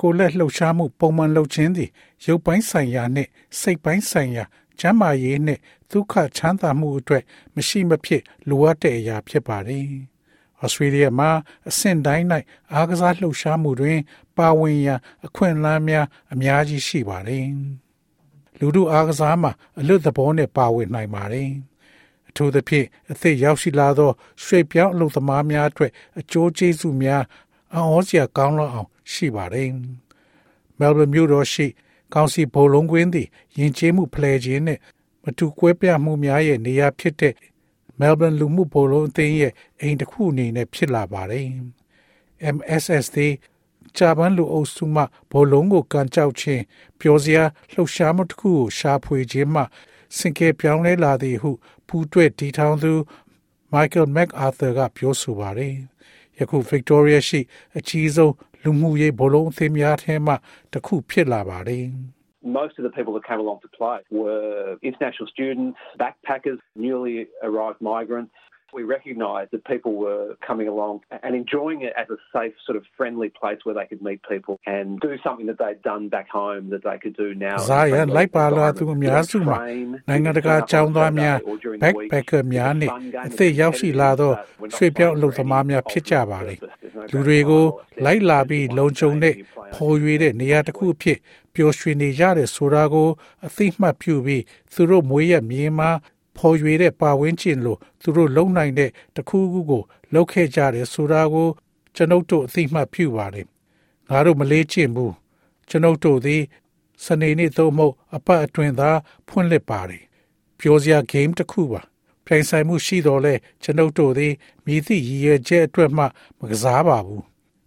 ကိုလက်လှုပ်ရှားမှုပုံမှန်လှုပ်ခြင်းသည်ရုပ်ပိုင်းဆိုင်ရာနှင့်စိတ်ပိုင်းဆိုင်ရာကျန်းမာရေးနှင့်ဒုက္ခချမ်းသာမှုအတွက်မရှိမဖြစ်လိုအပ်တဲ့အရာဖြစ်ပါတယ်။ဩစတြေးလျမှာအဆင့်တိုင်း၌အားကစားလှုပ်ရှားမှုတွင် ပါဝင်ရန်အခွင့်အလမ်းများအများကြီးရှိပါတယ်။လူတို့အားကစားမှာအလွတ်သဘောနဲ့ပါဝင်နိုင်ပါတယ်။အထူးသဖြင့်အသက်ရောက်ရှိလာသောရွှေပြောင်းအလုပ်သမားများအတွက်အကျိုးကျေးဇူးများအံ့ဩစရာကောင်းလောက်အောင် ရှိပါတယ်။မဲလ်ဘန်မြို့တော်ရှိကောင်စီဘုံလုံးကွင်းသည်ယဉ်ကျေးမှုဖလှယ်ခြင်းနဲ့မတူကွဲပြားမှုများရဲ့နေရာဖြစ်တဲ့မဲလ်ဘန်လူမှုဘုံလုံးအသင်းရဲ့အိမ်တစ်ခုအနေနဲ့ဖြစ်လာပါတယ်။ MSS သည်ဂျပန်လူအုပ်စုမှဘုံလုံးကိုကန်ကြောက်ခြင်းပျော်စရာလှုပ်ရှားမှုတစ်ခုကိုရှာဖွေခြင်းမှစင်ကဲပြောင်းလဲလာသည်ဟုပူးတွဲတီထောင်သူ Michael MacArthur ကပြောဆိုပါတယ်။ယခု Victoria ရှိအကြီးဆုံး လူမှုရေးဘလုံးအသင်းများထဲမှတစ်ခုဖြစ်လာပါတယ်။ most of the people that came along to play were international students, backpackers, newly arrived migrants. We recognised that people were coming along and enjoying it as a safe, sort of friendly place where they could meet people and do something that they'd done back home that they could do now. ဇာယလိုက်ပါလာသူအများစုမှာနိုင်ငံတကာကျောင်းသားများ backpacker များနဲ့အသက်ရောက်ရှိလာသောရွှေပြောင်းအလုပ်သမားများဖြစ်ကြပါတယ်။ လူတွေကိုလိုက်လာပြီးလုံခြုံတဲ့ဖော်ရွေတဲ့နေရာတစ်ခုအဖြစ်ပျော်ရွှင်နေကြတဲ့ဆိုတာကိုအသိမှတ်ပြုပြီးသူတို့မွေးရမြေမှာဖော်ရွေတဲ့ပါဝင်းကျင်လို့သူတို့လုံနိုင်တဲ့တခုခုကိုလောက်ခဲ့ကြတယ်ဆိုတာကိုကျွန်ုပ်တို့အသိမှတ်ပြုပါတယ်ငါတို့မလေးကျင့်ဘူးကျွန်ုပ်တို့သည်စနေနေ့သို့မဟုတ်အပတ်အတွင်းသာဖွင့်လှစ်ပါတယ်ပြောစရာ game တစ်ခုပါ ပြိုင်ဆိုင်မှုရှိတော်လဲကျွန်ုပ်တို့သည်မြည်သည့်ရည်ရွယ်ချက်အတွက်မှမကစားပါဘူး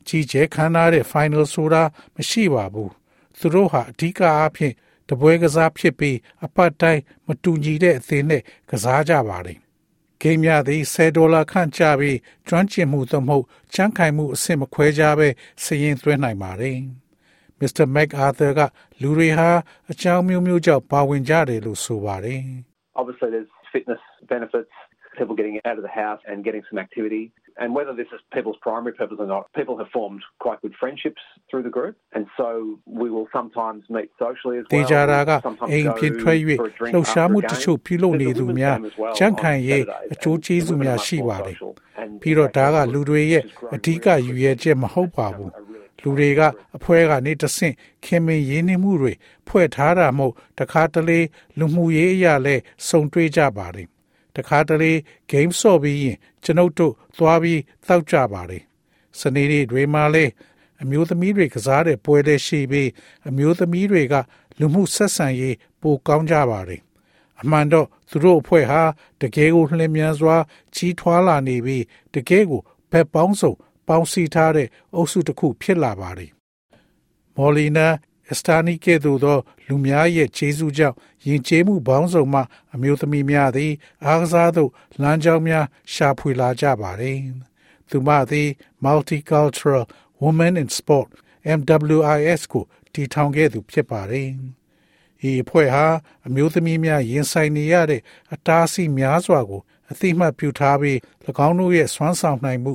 ကြီးကျယ်ခမ်းနားတဲ့ final ဆိုတာမရှိပါဘူးသူတို့ဟာအဓိကအားဖြင့်တပွဲကစားဖြစ်ပြီးအပတ်တိုင်းမတူညီတဲ့အသင်းနဲ့ကစားကြပါတယ်။ဂိမ်းများသည်10ဒေါ်လာခန့်ကျပြီးကျွမ်းကျင်မှုသို့မဟုတ်ချမ်းခိုင်မှုအဆင့်မခွဲခြားပဲစရင်သွင်းနိုင်ပါတယ်။ Mr. MacArthur ကလူတွေဟာအကြောင်းမျိုးမျိုးကြောင့်ပါဝင်ကြတယ်လို့ဆိုပါတယ်။ Obviously there's fitness benefits people getting out of the house and getting some activity. And whether this is people's primary purpose or not, people have formed quite good friendships through the group. And so we will sometimes meet socially as well. တေချာတာကအိမ်ပြင်ထွက်၍လှုပ်ရှားမှုတချို့ပြုလုပ်နေသူများချမ်းခံရေးအကျိုးကျေးဇူးများရှိပါတယ်။ပြီးတော့ဒါကလူတွေရဲ့အဓိကယူရဲချက်မဟုတ်ပါဘူး။လူတွေကအဖွဲကနေတဆင့်ခင်မင်ရင်းနှီးမှုတွေဖွဲ့ထားတာမဟုတ်တခါတလေလူမှုရေးအရာလဲစုံတွေးကြပါတယ်။ တခါတလေ game ဆော့ပြီးရင်ကျွန်ုပ်တို့သွားပြီးတောက်ကြပါတယ်စနေနေ့တွေမှာလဲအမျိုးသမီးတွေကစားတဲ့ပွဲလေးရှိပြီးအမျိုးသမီးတွေကလူမှုဆက်ဆံရေးပိုကောင်းကြပါတယ်အမှန်တော့သူတို့အဖွဲ့ဟာတကယ်ကိုလျင်မြန်စွာကြီးထွားလာနေပြီးတကယ်ကိုဘက်ပေါင်းစုံပေါင်းစည်းထားတဲ့အုပ်စုတစ်ခုဖြစ်လာပါတယ်မော်လီနာ အစတာနီကဲ့သို့သော လူများရဲ့ခြေဆုကြောင့်ယဉ်ကျေးမှုပေါင်းစုံမှ အမျိုးသမီးများသည် အားကစားသို့လမ်းကြောင်းများရှာဖွေလာကြပါသည်။သူမသည် Multicultural Women in Sport MWIS ကိုတည်ထောင်ခဲ့သူဖြစ်ပါတယ်။ဤအဖွဲ့ဟာအမျိုးသမီးများရင်ဆိုင်နေရတဲ့အတားအဆီးများစွာကို အသိမှတ်ပြုထားပြီး၎င်းတို့ရဲ့စွမ်းဆောင်နိုင်မှု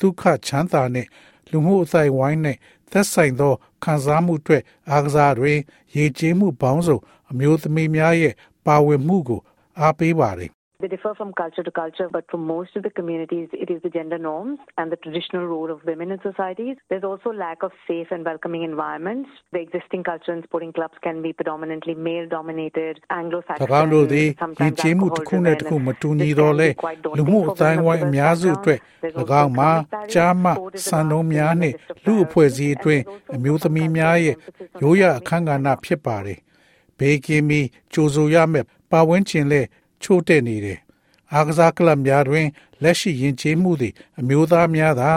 ဒုက္ခချမ်းသာနှင့်လူမှုအသိုက်ဝိုင်းနှင့် သက်ဆိုင်သောခံစားမှုအတွက်အားကစားတွင်ရည်ကြည်မှုပေါင်းစုံအမျိုးသမီးများရဲ့ပါဝင်မှုကိုအားပေးပါတယ် They differ from culture to culture, but for most of the communities, it is the gender norms and the traditional role of women in societies. There's also lack of safe and welcoming environments. The existing culture and sporting clubs can be predominantly male dominated, Anglo-Saxon. ၎င်းတို့သည်ယဉ်ကျေးမှုတစ်ခုနဲ့တစ်ခုမတူညီတော့လဲလူမှုအတိုင်းဝိုင်းအများစုအတွက်၎င်းမှာကြားမှစံနှုန်းများနှင့်လူအဖွဲ့အစည်းအတွင်းအမျိုးသမီးများရဲ့ရိုးရာအခမ်းကဏ္ဍဖြစ်ပါတယ်။ဘေးကင်းပြီးကြိုဆိုရမယ့်ပါဝင်ခြင်းလဲ ချို့တဲ့နေတယ်။အားကစားကလပ်များတွင်လက်ရှိယဉ်ကျေးမှုသည်အမျိုးသားများသာ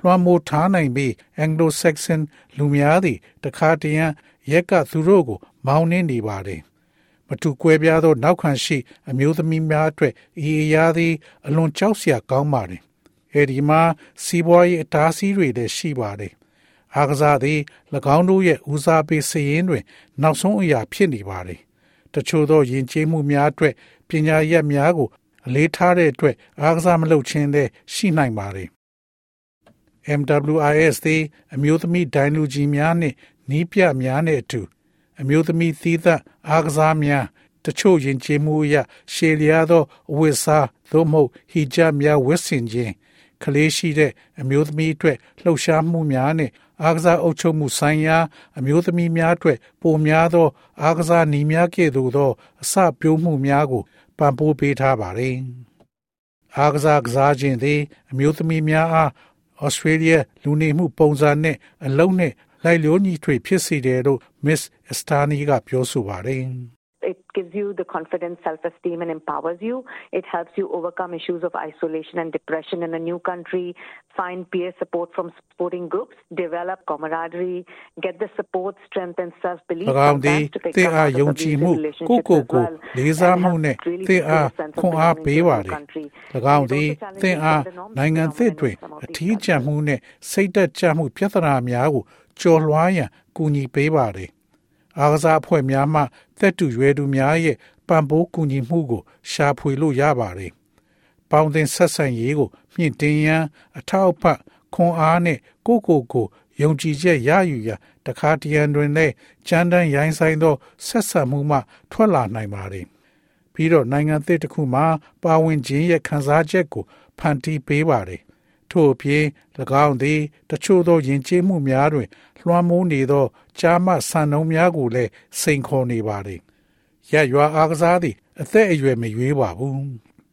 လွှမ်းမိုးထားနိုင်ပြီး Anglo-Saxon လူများသည်တခါတရံရက်ကသူတို့ကို မောင်းနှင်းနေပါတယ်မတူကွဲပြားသော နောက်ခံရှိ အမျိုးသမီးများအတွက်ဤအရာသည် အလွန်ကြောက်စရာကောင်းပါတယ်အဲဒီမှာစီးပွားရေးအတားအဆီးတွေလည်းရှိပါတယ်အားကစားသည်၎င်းတို့ရဲ့ဦးစားပေးစည်ရင်းတွင် နောက်ဆုံးအရာဖြစ်နေပါတယ်တချို့သောယဉ်ကျေးမှုများအတွက် ပညာရပ်များကို အလေးထားတဲ့အတွက်အားကစားမလုပ်ခြင်းလည်းရှိနိုင်ပါတယ် MWIS သည်အမျိုးသမီးဒိုင်လူကြီးများနှင့်နီးပြများနှင့်အတူအမျိုးသမီးသီးသန့်အားကစားများတချို့ယဉ်ကျေးမှုအရရှေလျားသောအဝတ်စားသို့မဟုတ်ဟီဂျပ်များဝတ်ဆင်ခြင်းကလေးရှိတဲ့အမျိုးသမီးအတွက်လှုပ်ရှားမှုများနဲ့အားကစားအုပ်ချုပ်မှုဆိုင်ရာအမျိုးသမီးများအတွက်ပိုများသောအားကစားနည်းများကဲ့သို့သောအစပြိုးမှုများကို ပံ့ပိုးပေးထားပါတယ်။အားကစားကစားခြင်းသည် အမျိုးသမီးများအားဩစတြေးလျလူနေမှုပုံစံနဲ့အလုံးနဲ့လိုက်လျောညီထွေဖြစ်စေတယ်လို့ Miss Estani ကပြောဆိုပါတယ်။ it gives you the confidence, self esteem, and empowers you. It helps you overcome issues of isolation and depression in a new country, find peer support from supporting groups, develop camaraderie, get the support, strength, and self belief. ၎င်းသည်သင်အားယုံကြည်မှုကိုကိုကိုလေးစားမှုနဲ့သင်အားခွန်အားပေးပါသည်။၎င်းသည်သင်အားနိုင်ငံသစ်တွင်အထီးကျန်မှုနဲ့စိတ်သက်ကြမှုပြဿနာများကိုကျော်လွှားရန်ကူညီပေးပါသည် အားကစားအဖွဲ့များမှသက်တူရွယ်သူများရဲ့ပံ့ပိုးကူညီမှုကို ရှာဖွေလို့ရပါတယ်။ပေါင်းတင်ဆက်ဆံရေးကိုမြင့်တင်ရန်အထောက်အပံ့ခွန်အားနဲ့ကိုကိုကိုယုံကြည်ချက်ရယူရတခါတရံတွင်လည်းကြမ်းတမ်းရိုင်းဆိုင်သောဆက်ဆံမှုမှ ထွက်လာနိုင်ပါတယ်။ပြီးတော့နိုင်ငံသစ်တစ်ခုမှာပါဝင်ခြင်းရဲ့ခံစားချက်ကိုဖန်တီးပေးပါတယ် ထို့အပြင်၎င်းသည်တချို့သောယဉ်ကျေးမှုများတွင် လွှမ်းမိုးနေသောကြားမှဆန်နှုံများကိုလည်းစိန်ခေါ်နေပါသည်။ရရွာအားကစားသည် အသက်အရွယ်မရွေးပါဘူး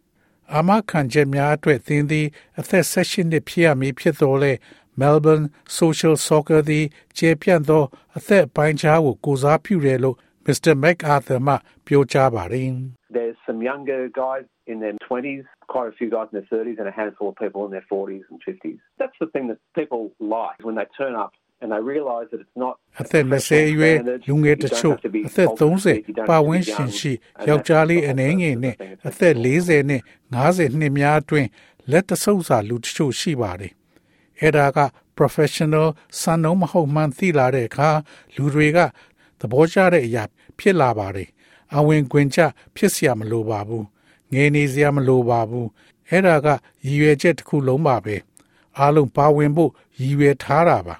။အာမခံချက်များအတွက်သင်သည် အသက်16နှစ်ဖြစ်ရမည်ဖြစ်သောလေ Melbourne Social Soccer သည်ကျေပြန့်သော အသက်ပိုင်းခြားကိုကိုစားပြုတယ်လို့ Mr. MacArthur မှပြောကြားပါတယ်။ There's some younger guys in their 20s, quite a few guys in their 30s, and a handful of people in their 40s and 50s. That's the thing that people like when they turn up and they realize that it's not အသက်20အရွယ်လူငယ်တချို့အသက်30ပါဝင်ရှင်ရှိယောက်ျားလေးအနေငယ်နဲ့အသက်40နဲ့50နှစ်များအတွင်းလက်တဆုပ်စာလူတချို့ရှိပါတယ်။အဲ့ဒါက professional စံနှုန်းမဟုတ်မှန်းသိလာတဲ့အခါလူတွေကသဘောကျတဲ့အရာဖြစ်လာပါတယ်။ အဝင်ခွင်ချဖြစ်เสียမလိုပါဘူးငယ်နေစရာမလိုပါဘူးအဲ့ဒါကရည်ရွယ်ချက်တစ်ခုလုံးပါပဲအားလုံးပါဝင်ဖို့ရည်ရွယ်ထားတာပါ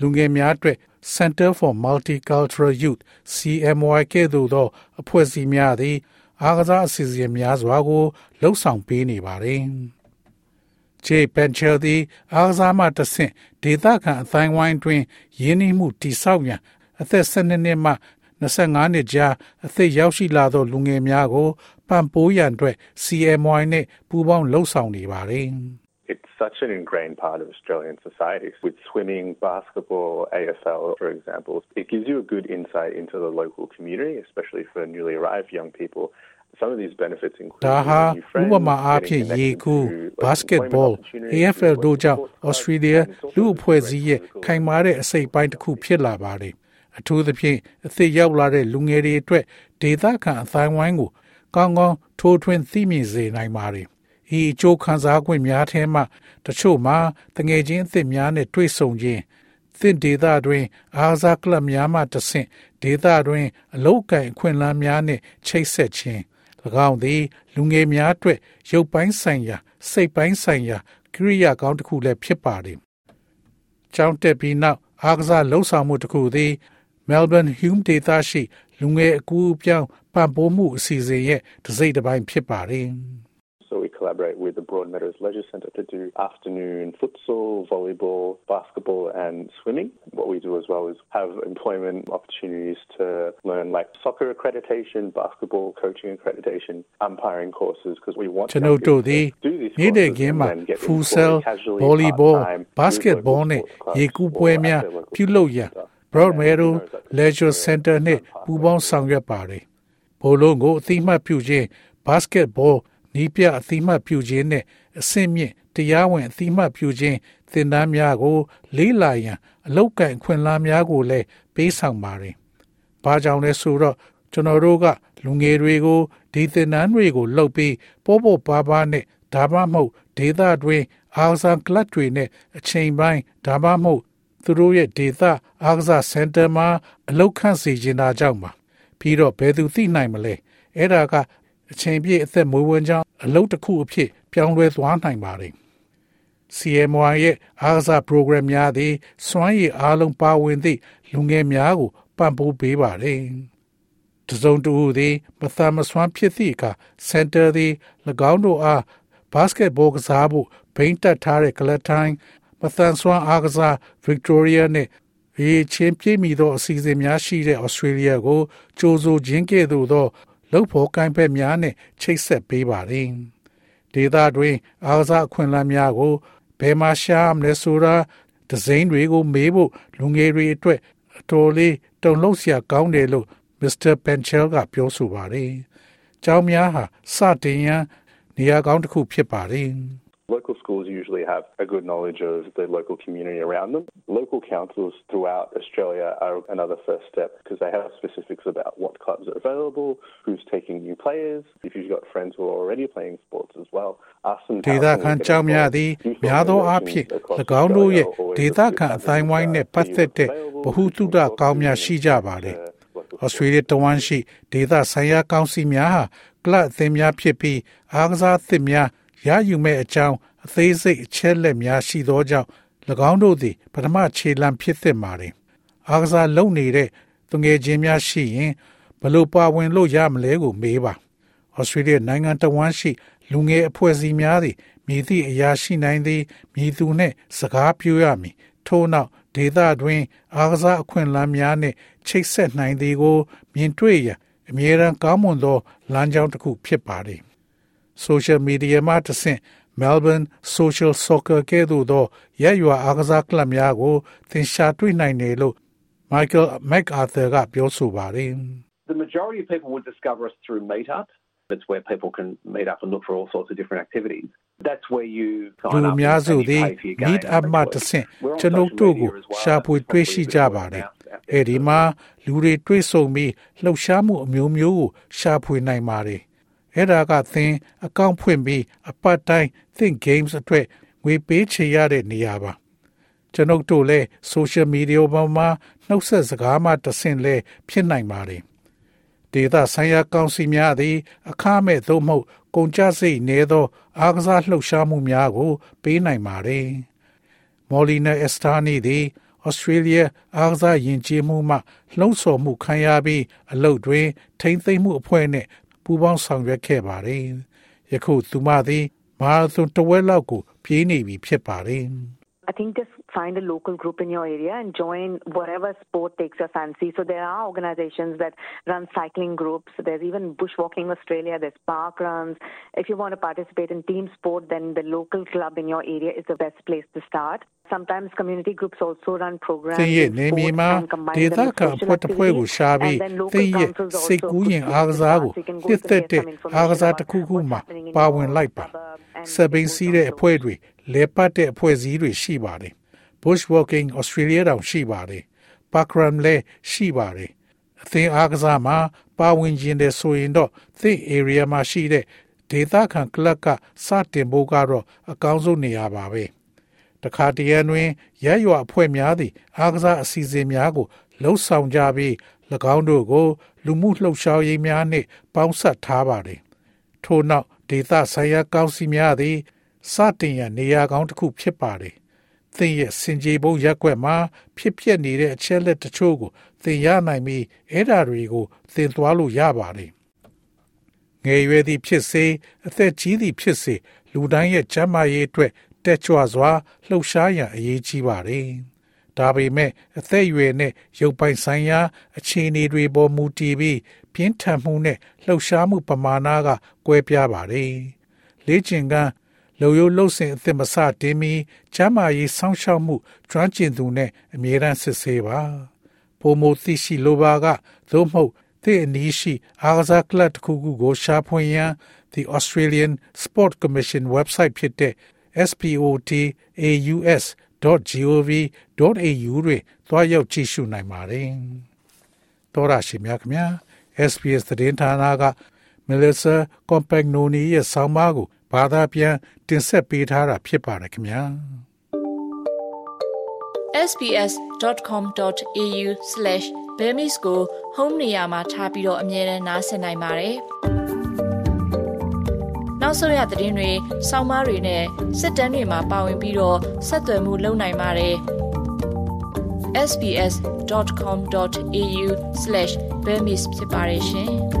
လူငယ်များအတွက် Center for Multicultural Youth CMY ကဲ့သို့သောအဖွဲ့အစည်းများသည်အားကစားအစီအစဉ်များစွာကိုလှုပ်ဆောင်ပေးနေပါတယ်။ J Penchel သည်အားကစားမှတဆင့်ဒေသခံအတိုင်းဝိုင်းတွင်ရင်းနှီးမှုတည်ဆောက်ရန်အသက်12နှစ်မှ 25နှစ်ကြားအသက်ရောက်ရှိလာသောလူငယ်များကိုပံ့ပိုးရန်အတွက် CMY နဲ့ပူးပေါင်းလှုပ်ဆောင်နေပါတယ်။ It's such an ingrained part of Australian society. With swimming, basketball, AFL, for example, it gives you a good insight into the local community, especially for newly arrived young people. Some of these benefits include ဒါဟာဥပမာအားဖြင့်ရေကူး basketball AFL တို့ကြောင့် Australia လူအဖွဲ့အစည်းရဲ့ခိုင်မာတဲ့အစိပ်ပိုင်းတစ်ခုဖြစ်လာပါတယ် အထူးသဖြင့်အသစ်ရောက်လာတဲ့လူငယ်တွေအတွက်ဒေသခံအတိုင်းဝိုင်းကိုကောင်းကောင်းထိုးထွင်းသိမြင်စေနိုင်ပါတယ်။ဤအကျိုးခံစား권များထဲမှတချို့မှာတငယ်ချင်းအသစ်များနဲ့တွေ့ဆုံခြင်းသင်ဒေသတွင်အားစားကလပ်များမှတဆင့်ဒေသတွင်အလောက်ကန်အခွင့်အလမ်းများနှင့်ချိတ်ဆက်ခြင်း၎င်းသည် လူငယ်များအတွက်ရုပ်ပိုင်းဆိုင်ရာ စိတ်ပိုင်းဆိုင်ရာကိရိယာကောင်းတစ်ခုလည်းဖြစ်ပါတယ်။ကျောင်းတက်ပြီးနောက်အားကစားလှုပ်ဆောင်မှုတစ်ခုသည် Melbourne Hume ဒေသရှိလူငယ်အကူအပြောင်းပံ့ပိုးမှုအစီအစဉ်ရဲ့တစိမ့်တစ်ပိုင်းဖြစ်ပါတယ်။ So we collaborate with the Broadmeadows Leisure Centre to do afternoon futsal, volleyball, basketball and swimming. What we do as well is have employment opportunities to learn like soccer accreditation, basketball coaching accreditation, umpiring courses because we want ကျွန်တော်တို့ဒီနေတဲ့ကင်းမှာ futsal, volleyball, basketball နဲ့ရေကူးပွဲများပြုလုပ်ရန် Broadmeadow Leisure Center နှင့်ပူးပေါင်းဆောင်ရွက်ပါတယ်။ဘိုလုံးကိုအသိမှတ်ပြုခြင်း basketball နီးပြအသိမှတ်ပြုခြင်းနဲ့အဆင့်မြင့်တရားဝင်အသိမှတ်ပြုခြင်းသင်တန်းများကို လေးလာရန်အလောက်ကန်ခွင့်လန်းများကိုလည်းပေးဆောင်ပါတယ်။ဘာကြောင့်လဲဆိုတော့ကျွန်တော်တို့ကလူငယ်တွေကိုဒီသင်တန်းတွေကိုလှုပ်ပြီးပေါ်ပေါ်ပါပါနဲ့ဒါမှမဟုတ်ဒေသတွင်းအားကစားကလပ်တွေနဲ့အချိန်ပိုင်းဒါမှမဟုတ် သူတို့ရဲ့ဒေသအားကစားစင်တာမှာအလောက်ခန့်စီခြင်းတာကြောင့်ပါပြီးတော့ဘယ်သူသိနိုင်မလဲအဲ့ဒါကအချိန်ပြည့်အသက်မွေးဝမ်းကြောင်းအလုပ်တစ်ခုအဖြစ်ပြောင်းလဲသွားနိုင်ပါတယ် CMY ရဲ့အားကစား program များသည်စွမ်းရည်အားလုံးပါဝင်သည့်လူငယ်များကိုပံ့ပိုးပေးပါတယ်။တစုံတဦးသည်မသာမစွမ်းဖြစ်သည့်အခါ center သည်၎င်းတို့အား basketball ကစားဖို့ဘိန်းတက်ထားတဲ့ကလထိုင်း မသန်စွမ်းအားကစား Victoria နှင့်ရေချင်းပြည့်မီသောအစီအစဉ်များရှိတဲ့ Australia ကိုကြိုးဆိုခြင်းကဲ့သို့သောလှုပ်ဖို့ကိုင်းဖက်များနဲ့ချိတ်ဆက်ပေးပါတယ်။ဒေသတွင်အားကစားအခွင့်အလမ်းများကိုဘယ်မှာရှာမလဲဆိုတာဒီဇိုင်းတွေကိုမေးဖို့လူငယ်တွေအတွက်အတော်လေးတုံ့လှုပ်စရာကောင်းတယ်လို့ Mr. Penchel ကပြောဆိုပါတယ်။ကျောင်းများဟာစတင်ရန်နေရာကောင်းတစ်ခုဖြစ်ပါတယ်။ Local schools usually have a good knowledge of the local community around them. Local councils throughout Australia are another first step because they have specifics about what clubs are available, who's taking new players, if you've got friends who are already playing sports as well. Ask them ဒေသခံကျောင်းများသည်များသောအားဖြင့်၎င်းတို့ရဲ့ဒေသခံအတိုင်းဝိုင်းနှင့်ပတ်သက်တဲ့ဗဟုသုတကောင်းများရှိကြပါလေ။ Australia တဝန်ရှိဒေသဆိုင်ရာကောင်စီများဟာကလပ်အသင်းများဖြစ်ပြီးအားကစားသစ်များ ရယူမဲ့အကြောင်းအသေးစိတ်အချက်လက်များရှိသောကြောင့်၎င်းတို့သည်ပထမခြေလှမ်းဖြစ်သင့်ပါတယ်။အားကစားလုပ်နေတဲ့သူငယ်ချင်းများရှိရင်ဘလို့ပါဝင်လို့ရမလဲကိုမေးပါ။ဩစတြေးလျနိုင်ငံတဝန်းရှိ လူငယ်အဖွဲ့အစည်းများသည်မြည်သည့်အရာရှိနိုင်သည်မြည်သူနှင့်စကားပြောရမည်။ထို့နောက်ဒေသတွင်အားကစားအခွင့်အလမ်းများနှင့်ချိတ်ဆက်နိုင်သည်ကို မြင်တွေ့ရန်အမြဲတမ်းကောင်းမွန်သောလမ်းကြောင်းတစ်ခုဖြစ်ပါတယ်။ social media မှာတဆင့် Melbourne Social Soccer ကဲ့သို့သောရက်ရွာအားကစားကလပ်များကိုသင်ရှာတွေ့နိုင်တယ်လို့ Michael MacArthur ကပြောဆိုပါတယ် The majority of people would discover us through Meetup. It's where people can meet up and look for all sorts of different activities. That's where you လူ sign up များစု and you သည် pay for your game. meet up မှတဆင့်ကျွန်ုပ်တို့ကိုရှာဖွေတွေ့ရှိကြပါတယ်။အဲဒီမှာလူတွေတွေ့ဆုံပြီးလှုပ်ရှားမှုအမျိုးမျိုးကိုရှာဖွေနိုင်ပါတယ်။ အဲ့ဒါကသင်အကောင့်ဖွင့်ပြီးအပတ်တိုင်းသင် games အတွက်ငွေပေးချေရတဲ့နေရာပါ။ကျွန်ုပ်တို့လည်း social media ပေါ်မှာနှုတ်ဆက်စကားမှတဆင့်လဲဖြစ်နိုင်ပါတယ်။ဒေသဆိုင်ရာကောင်စီများသည် အခမဲ့သို့မဟုတ်ကုန်ကျစရိတ်နည်းသော အားကစားလှုပ်ရှားမှုများကို ပေးနိုင်ပါတယ်။မော်လီနာအက်စတာနီသည်ဩစတြေးလျအားကစားယဉ်ကျေးမှုမှလှုံ့ဆော်မှုခံရပြီးအလုပ်တွင် ထိမ့်သိမ့်မှုအဖွဲ့နှင့် ပူးပေါင်းဆောင်ရွက်ခဲ့ပါတယ်။ယခုသူမသည်မာရသွန်တစ်ဝက်လောက်ကိုပြေးနေပြီဖြစ်ပါတယ်။ I think just find a local group in your area and join whatever sport takes your fancy. So there are organizations that run cycling groups. There's even Bushwalking Australia. There's park runs. If you want to participate in team sport, then the local club in your area is the best place to start. Sometimes community groups also run programs သင်ရဲ့ in နေမြေ sports မှာ and combine ဒေ them သ with ခံ social အဖွဲ့တစ်ဖွဲ့ကို activities. ရှာပြီး And then သ local င်ရဲ့ councils also စိတ်ကူးရင်အားကစားကို So you can go နှစ်သက် to တဲ့ get some အားကစား information တစ်ခုခု about မှာ what's happening in ပါ your ဝင်လိုက်ပါ suburb and စပိန်စီးတဲ့အဖွဲ့တွေလဲပတ်တဲ့အဖွဲ့အစည်းတွေရှိပါတယ် Bushwalking Australia တောင်ရှိပါတယ် Parkrun လည်းရှိပါတယ်အသင်းအားကစားမှာပါဝင်ခြင်းတဲ့ဆိုရင်တော့သင် area မှာရှိတဲ့ဒေသခံကလပ်ကစတင်ဖို့ကတော့အကောင်းဆုံးနေရာပါပဲတခါတရံတွင်ရက်ရွာအဖွဲ့များသည့်အားကစားအစီအစဉ်များကိုလှုပ်ဆောင်ကြပြီး၎င်းတို့ကို လူမှုလှုပ်ရှားရေးများနှင့်ပေါင်းစပ်ထားပါတယ်ထို့နောက်ဒေသဆိုင်ရာကောင်စီများသည်စတင်ရန်နေရာကောင်းတစ်ခုဖြစ်ပါတယ် သင်ရဲ့စင်ကြေဘုံရက်ွက်မှာဖြစ်ပျက်နေတဲ့အချက်လက်တချို့ကိုသင်ရနိုင်ပြီးအဲ့ဓာတွေကိုသင်သွားလို့ရပါတယ်ငယ်ရွယ်သည်ဖြစ်စေအသက်ကြီးသည်ဖြစ်စေလူတိုင်းရဲ့ကျန်းမာရေးအတွက်တက်ကြွစွာလှုပ်ရှားရန်အရေးကြီးပါတယ်။ဒါပေမဲ့အသက်အရွယ်နဲ့ရုပ်ပိုင်းဆိုင်ရာ အခြေအနေတွေပေါ်မူတည်ပြီးပြင်းထန်မှုနဲ့လှုပ်ရှားမှုပမာဏကကွဲပြားပါတယ်။လေ့ကျင့်ခန်း လုံယုံလှုပ်စဉ်အသစ်မစတင်မီကျမ်းမာရေးစောင့်ရှောက်မှုကျွမ်းကျင်သူနဲ့အမြဲတမ်းစစ်ဆေးပါပုံမသိရှိလိုပါကသို့မဟုတ်သည့်အနည်းရှိအားကစားကလပ်တစ်ခုခုကိုရှာဖွေရန် The Australian Sport Commission website ဖြစ်တဲ့ spotaus.gov.au တွင်သွားရောက်ကြည့်ရှုနိုင်ပါတယ်။သောရရှိမြခင်ဗျာ SPS သတင်းဌာနက Melissa Compagnoni ရဲ့ဆောင်းပါးကို ဘာသာပြန်တင်ဆက်ပေးထားတာဖြစ်ပါတယ်ခင်ဗျာ sbs.com.au/bemis ကို home နေရာမှာထားပြီးတော့အမြဲတမ်းနှာစင်နိုင်ပါတယ်။နောက်ဆုံးရသတင်းတွေ၊ဆောင်းပါးတွေနဲ့စစ်တမ်းတွေမှာပါဝင်ပြီးတော့ဆက်သွယ်မှုလုပ်နိုင်ပါတယ်။ sbs.com.au/bemis ဖြစ်ပါတယ်ရှင်။